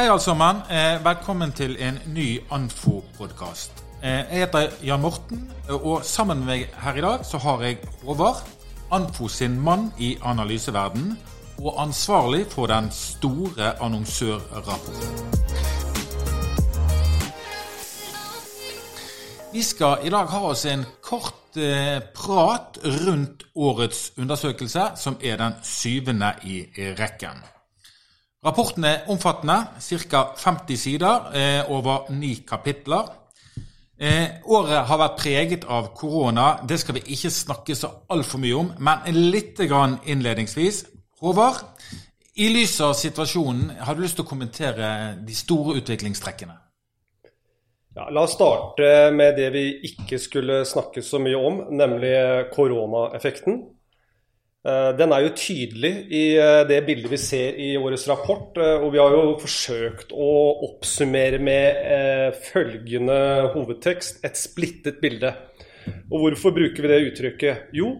Hei alle sammen. Eh, velkommen til en ny Anfo-podkast. Eh, jeg heter Jan Morten, og sammen med meg her i dag så har jeg Håvard. Anfo sin mann i analyseverden og ansvarlig for den store annonsørrapporten. Vi skal i dag ha oss en kort eh, prat rundt årets undersøkelse, som er den syvende i rekken. Rapporten er omfattende, ca. 50 sider eh, over ni kapitler. Eh, året har vært preget av korona. Det skal vi ikke snakke så altfor mye om, men litt grann innledningsvis. Håvard, i lys av situasjonen, har du lyst til å kommentere de store utviklingstrekkene? Ja, la oss starte med det vi ikke skulle snakke så mye om, nemlig koronaeffekten. Eh, den er jo tydelig i eh, det bildet vi ser i årets rapport. Eh, og vi har jo forsøkt å oppsummere med følgende hovedtekst et splittet bilde. Og hvorfor bruker vi det uttrykket? Jo,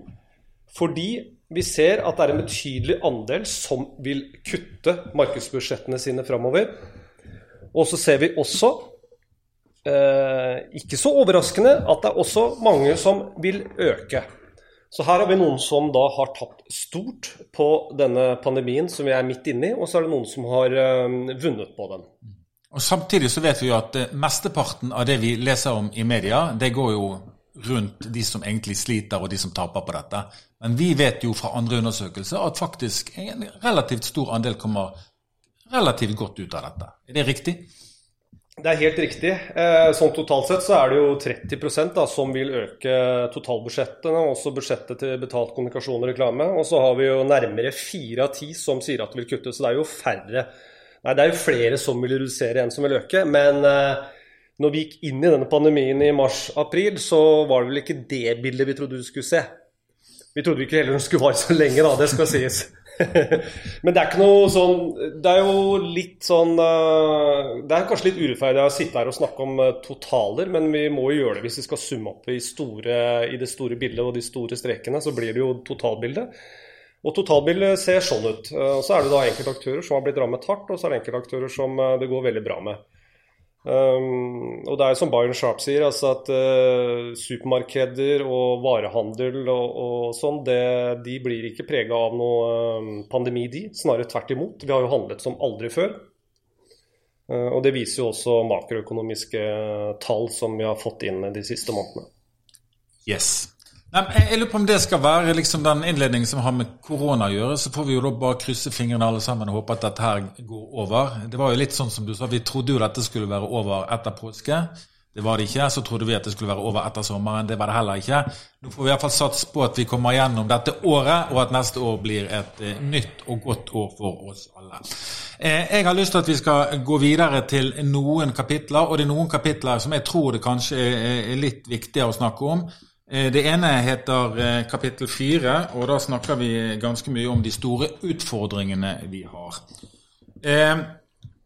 fordi vi ser at det er en betydelig andel som vil kutte markedsbudsjettene sine framover. Og så ser vi også, ikke så overraskende, at det er også mange som vil øke. Så her har vi noen som da har tapt stort på denne pandemien som vi er midt inne i, og så er det noen som har uh, vunnet på den. Og Samtidig så vet vi jo at uh, mesteparten av det vi leser om i media, det går jo rundt de som egentlig sliter og de som taper på dette. Men vi vet jo fra andre undersøkelser at faktisk en relativt stor andel kommer relativt godt ut av dette. Er det riktig? Det er helt riktig. Eh, sånn Totalt sett så er det jo 30 da, som vil øke totalbudsjettene, også budsjettet til betalt kommunikasjon og reklame. Og så har vi jo nærmere fire av ti som sier at det vil kutte. Så det er jo færre Nei, det er jo flere som vil redusere enn som vil øke. Men eh, når vi gikk inn i denne pandemien i mars-april, så var det vel ikke det bildet vi trodde du skulle se. Vi trodde ikke heller den skulle vare så lenge, da. Det skal sies. Men det er ikke noe sånn Det er jo litt sånn eh, Det er kanskje litt urettferdig å sitte her og snakke om eh, totaler, men vi må jo gjøre det hvis vi skal summe opp i, store, i det store bildet og de store strekene. Så blir det jo totalbildet. Og totalbildet ser sånn ut. Eh, og så er det da enkeltaktører som har blitt rammet hardt, og så er det enkeltaktører som det går veldig bra med. Um, og det er som Byron Sharp sier, altså at uh, supermarkeder og varehandel og, og sånn, det, de blir ikke prega av noe um, pandemi, de. Snarere tvert imot. Vi har jo handlet som aldri før. Uh, og det viser jo også makroøkonomiske tall som vi har fått inn de siste månedene. Yes. Nei, jeg lurer på om det skal være liksom den innledningen som har med korona å gjøre. Så får vi jo da bare krysse fingrene alle sammen og håpe at dette her går over. Det var jo litt sånn som du sa, vi trodde jo dette skulle være over etter påske. Det var det ikke. Så trodde vi at det skulle være over etter sommeren. Det var det heller ikke. Nå får vi iallfall satse på at vi kommer gjennom dette året, og at neste år blir et eh, nytt og godt år for oss alle. Eh, jeg har lyst til at vi skal gå videre til noen kapitler, og det er noen kapitler som jeg tror det kanskje er litt viktigere å snakke om. Eh, det ene heter eh, kapittel fire, og da snakker vi ganske mye om de store utfordringene vi har. Eh,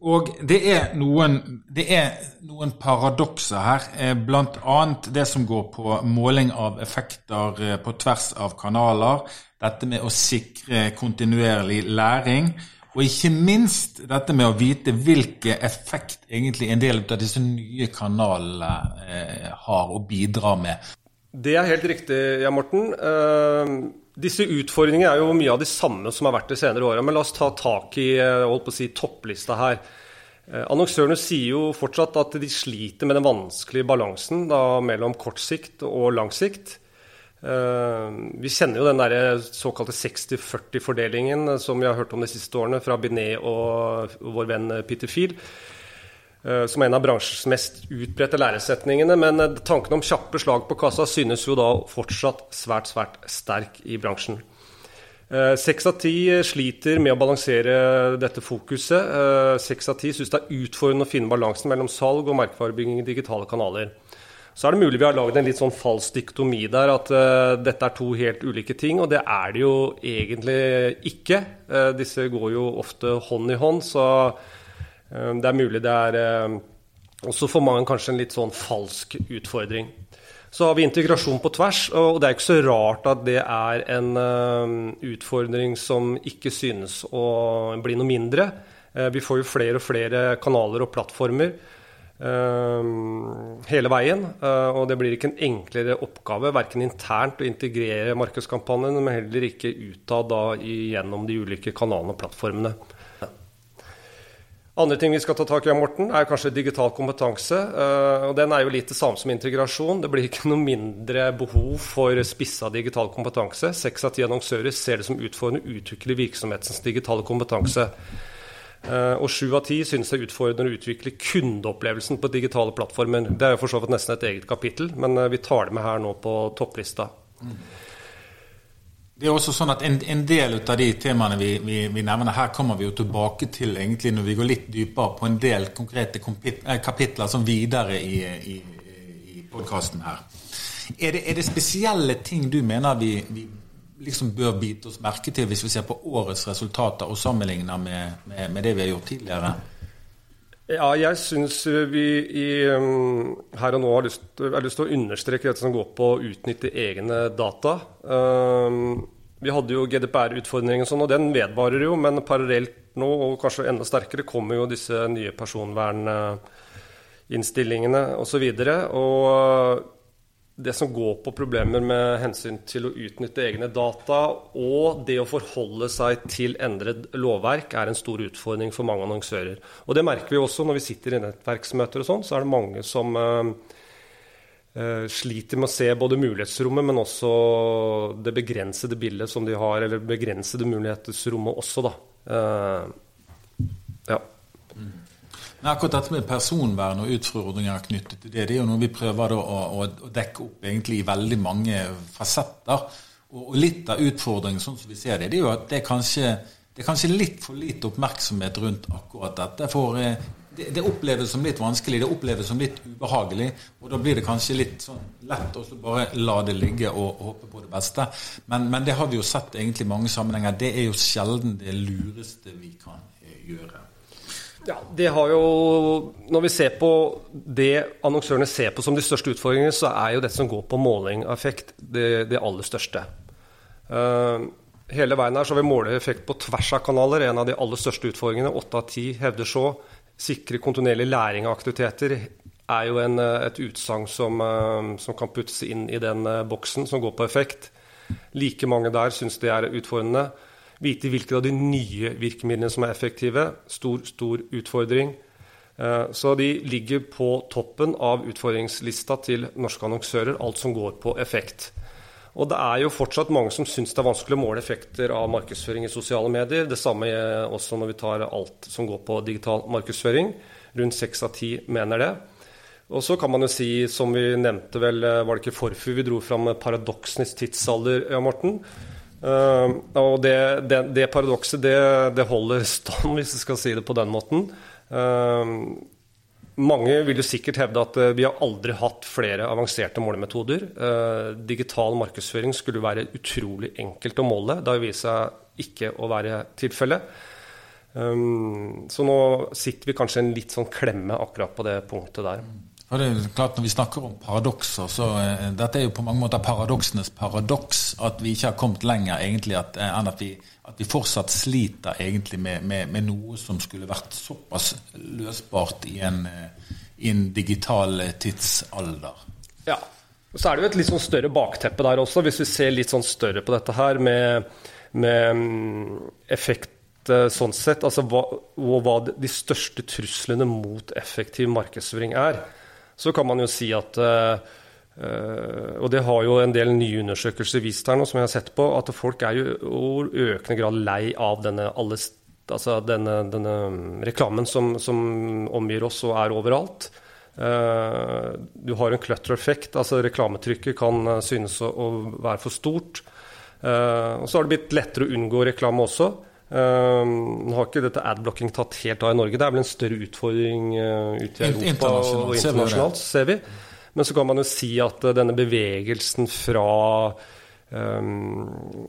og det er noen, det er noen paradokser her, bl.a. det som går på måling av effekter på tvers av kanaler. Dette med å sikre kontinuerlig læring. Og ikke minst dette med å vite hvilken effekt egentlig en del av disse nye kanalene har å bidra med. Det er helt riktig, Jan Morten. Uh, disse utfordringene er jo mye av de samme som har vært de senere åra. Men la oss ta tak i uh, holdt på å si, topplista her. Uh, annonsørene sier jo fortsatt at de sliter med den vanskelige balansen da, mellom kort sikt og lang sikt. Vi kjenner jo den der såkalte 60-40-fordelingen som vi har hørt om de siste årene fra Binet og vår venn Peter Field. Eh, som en av bransjens mest utbredte læresetningene. Men eh, tanken om kjappe slag på kassa synes jo da fortsatt svært, svært sterk i bransjen. Eh, seks av ti sliter med å balansere dette fokuset. Seks av ti syns det er utfordrende å finne balansen mellom salg og merkevarebygging i digitale kanaler. Så er det mulig vi har lagd en litt sånn falsk diktomi der, at dette er to helt ulike ting. Og det er det jo egentlig ikke. Disse går jo ofte hånd i hånd. Så det er mulig det er eh, også for mange kanskje en litt sånn falsk utfordring. Så har vi integrasjon på tvers, og det er ikke så rart at det er en eh, utfordring som ikke synes å bli noe mindre. Vi får jo flere og flere kanaler og plattformer hele veien. Og det blir ikke en enklere oppgave, verken internt å integrere markedskampanjene, men heller ikke utad gjennom de ulike kanalene og plattformene. Andre ting vi skal ta tak i, Morten, er kanskje digital kompetanse. og Den er jo litt det samme som integrasjon. Det blir ikke noe mindre behov for spissa digital kompetanse. Seks av ti annonsører ser det som utfordrende å utvikle virksomhetens digitale kompetanse. Og sju av ti synes det er utfordrende å utvikle kundeopplevelsen på digitale plattformer. Det er jo for så vidt nesten et eget kapittel, men vi tar det med her nå på topplista. Det er også sånn at En, en del av de temaene vi, vi, vi, nevner her, kommer vi jo tilbake til egentlig når vi går litt dypere på en del konkrete eh, kapitler som videre i, i, i podkasten her. Er det, er det, spesielle ting du mener vi, vi, liksom bør bite oss merke til hvis vi ser på årets resultater og sammenligner med, med, med det vi har gjort tidligere? Ja, jeg syns vi i, um, her og nå har lyst, har lyst, til å understreke dette som går på å utnytte egne data. Um, vi hadde jo GDPR-utfordringen, sånn, og den vedvarer jo. Men parallelt nå, og kanskje enda sterkere, kommer jo disse nye personverninnstillingene osv. Og, så og det som går på problemer med hensyn til å utnytte egne data, og det å forholde seg til endret lovverk, er en stor utfordring for mange annonsører. Og det merker vi også når vi sitter i nettverksmøter og sånn, så er det mange som uh, sliter med å se både mulighetsrommet, men også det begrensede bildet som de har, eller begrensede mulighetsrommet også, da. Uh, ja. Men akkurat dette med personvern og utfordringer knyttet til det, det er jo noe vi prøver å, å, å dekke opp egentlig i veldig mange fasetter. Og, og litt av utfordringen sånn som vi ser det, det er jo at det er kanskje, det er kanskje litt for lite oppmerksomhet rundt akkurat dette. For eh, det, det, oppleves som litt vanskelig, det oppleves som litt ubehagelig. Og da blir det kanskje litt sånn lett å bare la det ligge og, og håpe på det beste. Men, men, det har vi jo sett egentlig i mange sammenhenger. Det er jo sjelden det lureste vi kan eh, gjøre. Ja, det har jo, Når vi ser på det annonsørene ser på som de største utfordringene, så er jo dette som går på måling av effekt, det, det aller største. Uh, hele veien her så vi måleeffekt på tvers av kanaler. En av de aller største utfordringene. Åtte av ti hevder så. Sikre kontinuerlig læring av aktiviteter er jo en, et utsagn som, uh, som, kan puttes inn i den uh, boksen som går på effekt. Like mange der syns det er utfordrende. Vite hvilke av de nye virkemidlene som er effektive. Stor, stor utfordring. Eh, så de ligger på toppen av utfordringslista til norske annonsører, alt som går på effekt. Og det er jo fortsatt mange som syns det er vanskelig å måle effekter av markedsføring i sosiale medier. Det samme også når vi tar alt som går på digital markedsføring. Rundt seks av ti mener det. Og så kan man jo si, som vi nevnte vel, var det ikke Forfu vi dro fram paradoksenes tidsalder, ja, Morten? Uh, og det, det, det paradokset, det, det, holder stand, hvis vi skal si det på den måten. Uh, mange vil jo sikkert hevde at uh, vi har aldri hatt flere avanserte målemetoder. digital markedsføring skulle være utrolig enkelt å måle. Det har vist seg ikke å være tilfellet. Um, så nå sitter vi kanskje en litt sånn klemme akkurat på det punktet der. Og det er klart Når vi snakker om paradokser, så uh, dette er jo på mange måter paradoksenes paradoks. At vi ikke har kommet lenger egentlig enn at vi, at vi, fortsatt sliter egentlig med, med, med, noe som skulle vært såpass løsbart i en, uh, i en digital tidsalder. Ja. Og Så er det jo et litt sånn større bakteppe der også, hvis vi ser litt sånn større på dette her med, med mm, effekt sånn sett, altså hva, hva de største truslene mot effektiv markedsføring er så kan man jo si at uh, og det har jo en del nye undersøkelser vist her nå, som jeg har sett på, at folk er jo i økende grad lei av denne, alle, altså denne, denne reklamen som, som, omgir oss og er overalt. Uh, du har en clutter-effekt, altså reklametrykket kan synes å, å være for stort. Uh, og så har det blitt lettere å unngå reklame også. Uh, nå har ikke dette adblocking tatt helt av i Norge. Det er vel en større utfordring uh, ute i Europa og internasjonalt, ser vi. Men så kan man jo si at uh, denne bevegelsen fra um,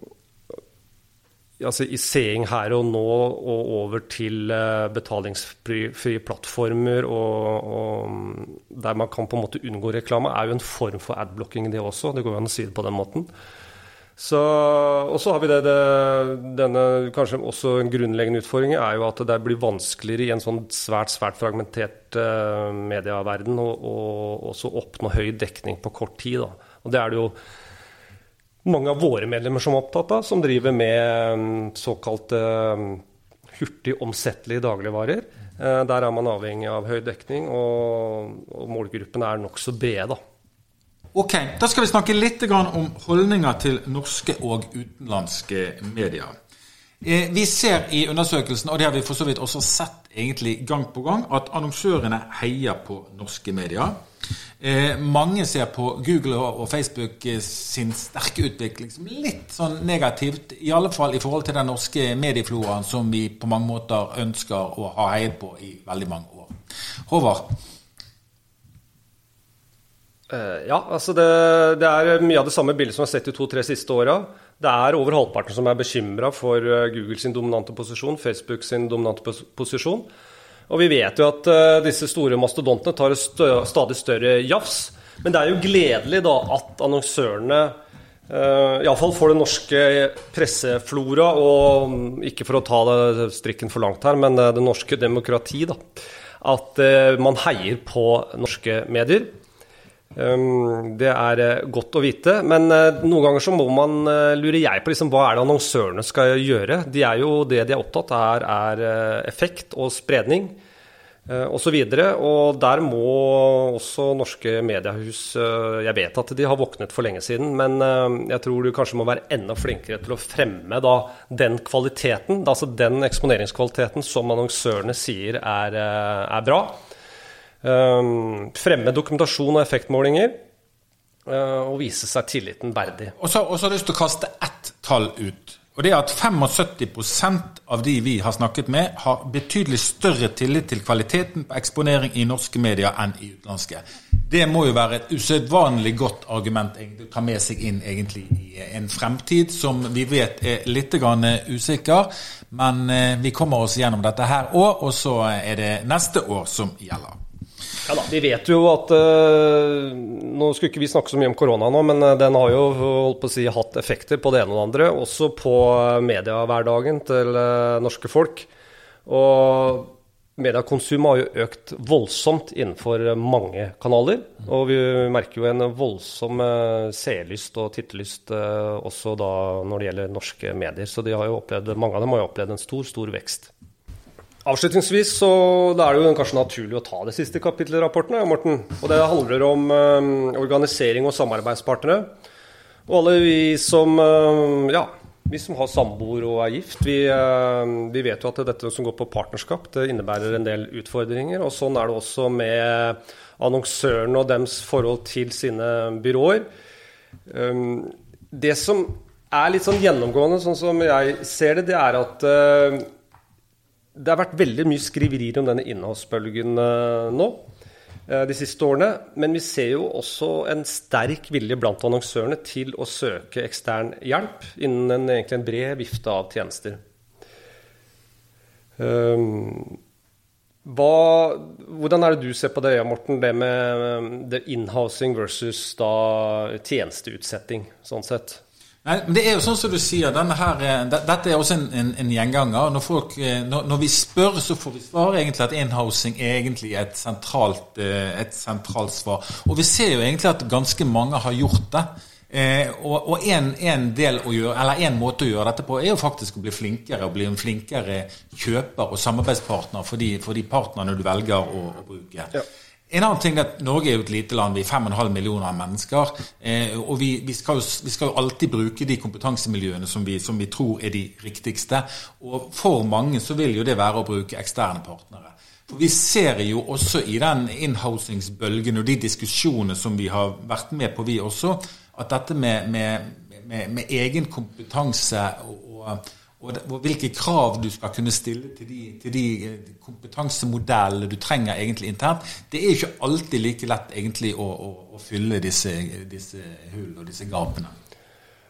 altså i seing her og nå og over til uh, betalingsfrie plattformer og, og, der man kan på en måte unngå reklame, er jo en form for adblocking, det også. Det går jo an å si det på den måten. Så, og så har vi det, det, denne kanskje også en grunnleggende utfordring er jo at det blir vanskeligere i en sånn svært svært fragmentert uh, medieverden å også oppnå høy dekning på kort tid. Da. Og det er det jo mange av våre medlemmer som er opptatt av, som driver med um, såkalte uh, hurtig omsettelige dagligvarer. Uh, der er man avhengig av høy dekning, og, og målgruppen er nokså brede. Ok, Da skal vi snakke litt om holdninger til norske og utenlandske medier. Eh, vi ser i undersøkelsen, og det har vi for så vidt også sett egentlig gang på gang, at annonsørene heier på norske medier. Eh, mange ser på Google og Facebook eh, sin sterke utvikling som litt sånn negativt. I alle fall i forhold til den norske mediefloraen som vi på mange måter ønsker å ha heiet på i veldig mange år. Håvard? Uh, ja, altså det, det, er mye av det samme bildet som vi har sett de to-tre siste åra. Det er over halvparten som er bekymra for uh, Google sin dominante posisjon, Facebook sin dominante posisjon. Og vi vet jo at uh, disse store mastodontene tar et stø stadig større jafs. Men det er jo gledelig da at annonsørene uh, iallfall for den norske presseflora, og um, ikke for å ta det strikken for langt her, men det norske demokrati, da, at man heier på norske medier. Ehm, det er eh, godt å vite, men eh, noen ganger så må man, lure jeg på liksom, hva er det annonsørene skal gjøre. De er jo Det de er opptatt av, er, er effekt og spredning osv. Og, så og der må også norske mediehus Jeg vet at de har våknet for lenge siden, men jeg tror du kanskje må være enda flinkere til å fremme da, den kvaliteten, altså den eksponeringskvaliteten som annonsørene sier er, er bra. Ehm, fremme dokumentasjon og effektmålinger. Eh, og vise seg tilliten verdig. Og så, har jeg lyst til å kaste ett tall ut. Og det er at 75% av de vi har snakket med, har betydelig større tillit til kvaliteten på eksponering i norske medier enn i utenlandske. Det må jo være et usedvanlig godt argument å ta med seg inn egentlig i en fremtid som vi vet er litt usikker. Men eh, vi kommer oss gjennom dette her òg, og så er det neste år som gjelder. Ja da, Vi vet jo at uh, Nå skulle ikke vi snakke så mye om korona nå, men uh, den har jo holdt på å si, hatt effekter på det ene og det andre. Også på mediehverdagen til norske folk. Og mediekonsum har jo økt voldsomt innenfor mange kanaler. Og vi merker jo en voldsom seerlyst og tittellyst også da når det gjelder norske medier. Så de har jo opplevd, mange av dem har jo opplevd en stor, stor vekst. Avslutningsvis så da er det jo kanskje naturlig å ta det siste kapittelet i rapporten. Morten. Og Det handler om um, organisering og samarbeidspartnere. Og alle vi som, um, ja, vi som har samboer og er gift, vi, uh, vi, vet jo at dette som går på partnerskap, det innebærer en del utfordringer. Og sånn er det også med annonsørene og dems forhold til sine byråer. Um, det som er litt sånn gjennomgående, sånn som jeg ser det, det er at uh, det har vært veldig mye skriverier om denne innholdsbølgen eh, nå eh, de siste årene. Men vi ser jo også en sterk vilje blant annonsørene til å søke ekstern hjelp innen en, egentlig en bred vifte av tjenester. Um, hva, hvordan er det du ser på det, Morten, det med det inhousing versus da tjenesteutsetting, sånn sett? Nei, men det er jo sånn som du sier, her, eh, Dette er også en, en, en gjenganger. Når, folk, eh, når, når, vi spør, så får vi svare egentlig at inhousing er egentlig et sentralt, eh, et sentralt svar. Og vi ser jo egentlig at ganske mange har gjort det. Og eller en måte å gjøre dette på, er jo faktisk å bli flinkere. og bli en flinkere kjøper og samarbeidspartner for de, for de partnerne du velger å, å bruke. Ja. En annen ting er at Norge er jo et lite land. Vi er 5,5 millioner mennesker. Eh, og vi, vi, skal jo, vi, skal jo, alltid bruke de kompetansemiljøene som vi, som vi, tror er de riktigste. Og for mange så vil jo det være å bruke eksterne partnere. For Vi ser jo også i den inhousingsbølgen og de diskusjonene som vi har vært med på, vi også, at dette med, med, med, med egen kompetanse og, og og, hvilke krav du skal kunne stille til de, til de, eh, kompetansemodellene du trenger egentlig internt, det er ikke alltid like lett egentlig å, å, å fylle disse, disse hull og disse gapene.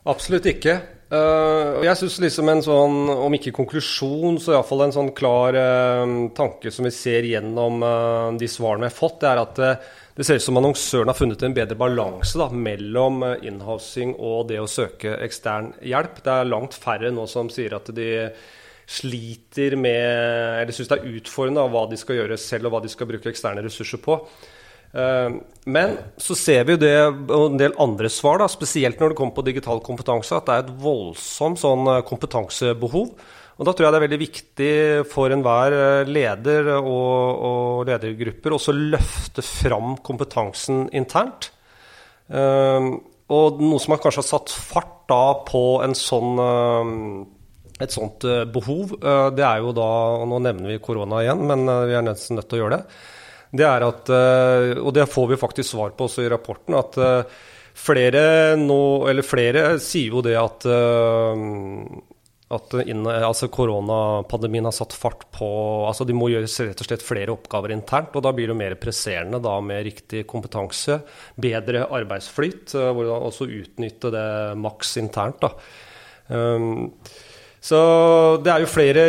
Absolutt ikke. Uh, jeg syns liksom en sånn, om ikke konklusjon, så iallfall en sånn klar uh, tanke som vi ser gjennom uh, de svarene vi har fått, det er at det ser ut som annonsøren har funnet en bedre balanse mellom inhousing og det å søke ekstern hjelp. Det er langt færre nå som sier at de sliter med Eller syns det er utfordrende av hva de skal gjøre selv, og hva de skal bruke eksterne ressurser på. Eh, men så ser vi jo det og en del andre svar, da, spesielt når det kommer på digital kompetanse, at det er et voldsomt sånn eh, kompetansebehov. Og Da tror jeg det er veldig viktig for enhver eh, leder og, og ledergrupper også løfte fram kompetansen internt. Og noe som har kanskje har satt fart da på en sånn et sånt behov, det er jo da og Nå nevner vi korona igjen, men vi er nesten nødt til å gjøre det det er at, eh, og det får vi faktisk svar på også i rapporten, at eh, flere, nå, flere sier jo det at, eh, at altså koronapandemien har satt fart på altså De må gjøre rett og slett flere oppgaver internt. og Da blir det mer presserende da med riktig kompetanse, bedre arbeidsflyt, hvordan også utnytte det maks internt. da. Um, så det er jo flere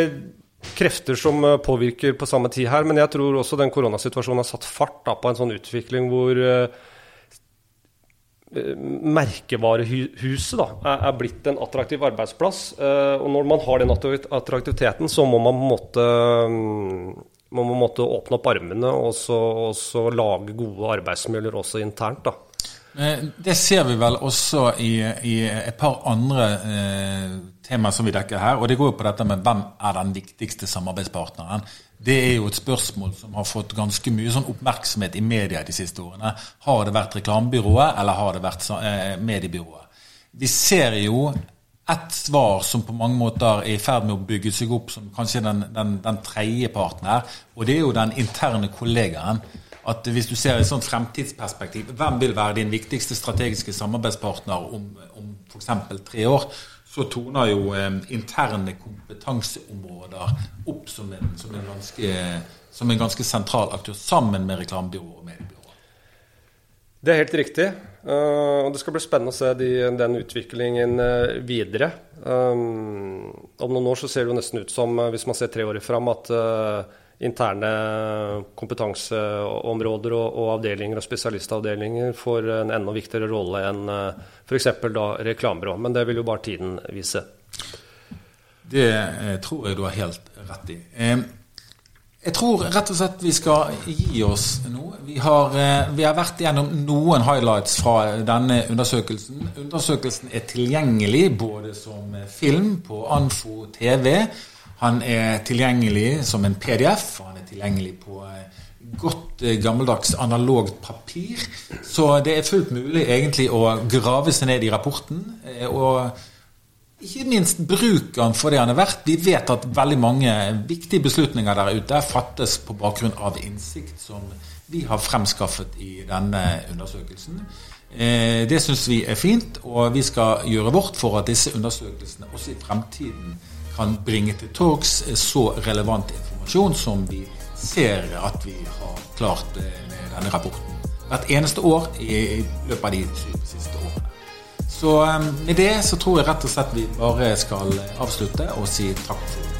krefter som eh, påvirker på samme tid her. Men jeg tror også den koronasituasjonen har satt fart da, på en sånn utvikling hvor uh, merkevarehuset da, er, blitt en attraktiv arbeidsplass. Og når man har den attraktiviteten, så må man på en måte um, man må måtte åpne opp armene og så, og så lage gode arbeidsmiljøer også internt. da. Det ser vi vel også i, i et par andre eh, temaer som vi dekker her. Og det går jo på dette med hvem er den viktigste samarbeidspartneren. Det er jo et spørsmål som har fått ganske mye sånn oppmerksomhet i media de siste årene. Har det vært reklamebyrået, eller har det vært eh, mediebyrået? Vi ser jo et svar som på mange måter er i ferd med å bygge seg opp som kanskje den, den, den tredje parten her, og det er jo den interne kollegaen. At hvis du ser et sånt fremtidsperspektiv, hvem vil være din viktigste strategiske samarbeidspartner om, om f.eks. tre år? så toner jo eh, interne kompetanseområder opp som en, som, en ganske, som en, ganske, sentral aktør, sammen med reklamebyrået og mediebyrået. Det er helt riktig. Uh, og Det skal bli spennende å se de, den utviklingen uh, videre. Um, om noen år så ser det jo nesten ut som, uh, hvis man ser tre år fram, at interne kompetanseområder og, og, avdelinger og spesialistavdelinger får en enda viktigere rolle enn eh, f.eks. reklamebyrå. Men det vil jo bare tiden vise. Det eh, tror jeg du har helt rett i. Jeg tror rett og slett vi skal gi oss nå. Vi har, eh, vi har vært gjennom noen highlights fra denne undersøkelsen. Undersøkelsen er tilgjengelig både som film på Anfo TV han er tilgjengelig som en PDF, og han er tilgjengelig på eh, godt eh, gammeldags analogt papir. Så det er fullt mulig egentlig å grave seg ned i rapporten. Eh, og ikke minst bruk han for det han er verdt. Vi vet at veldig mange viktige beslutninger der ute fattes på bakgrunn av innsikt som vi har fremskaffet i denne undersøkelsen. Det syns vi er fint, og vi skal gjøre vårt for at disse undersøkelsene også i fremtiden kan bringe til torgs så relevant informasjon som vi ser at vi har klart eh, med denne rapporten. Hvert eneste år i løpet av de siste årene. Så eh, med det så tror jeg rett og slett vi bare skal avslutte og si takk for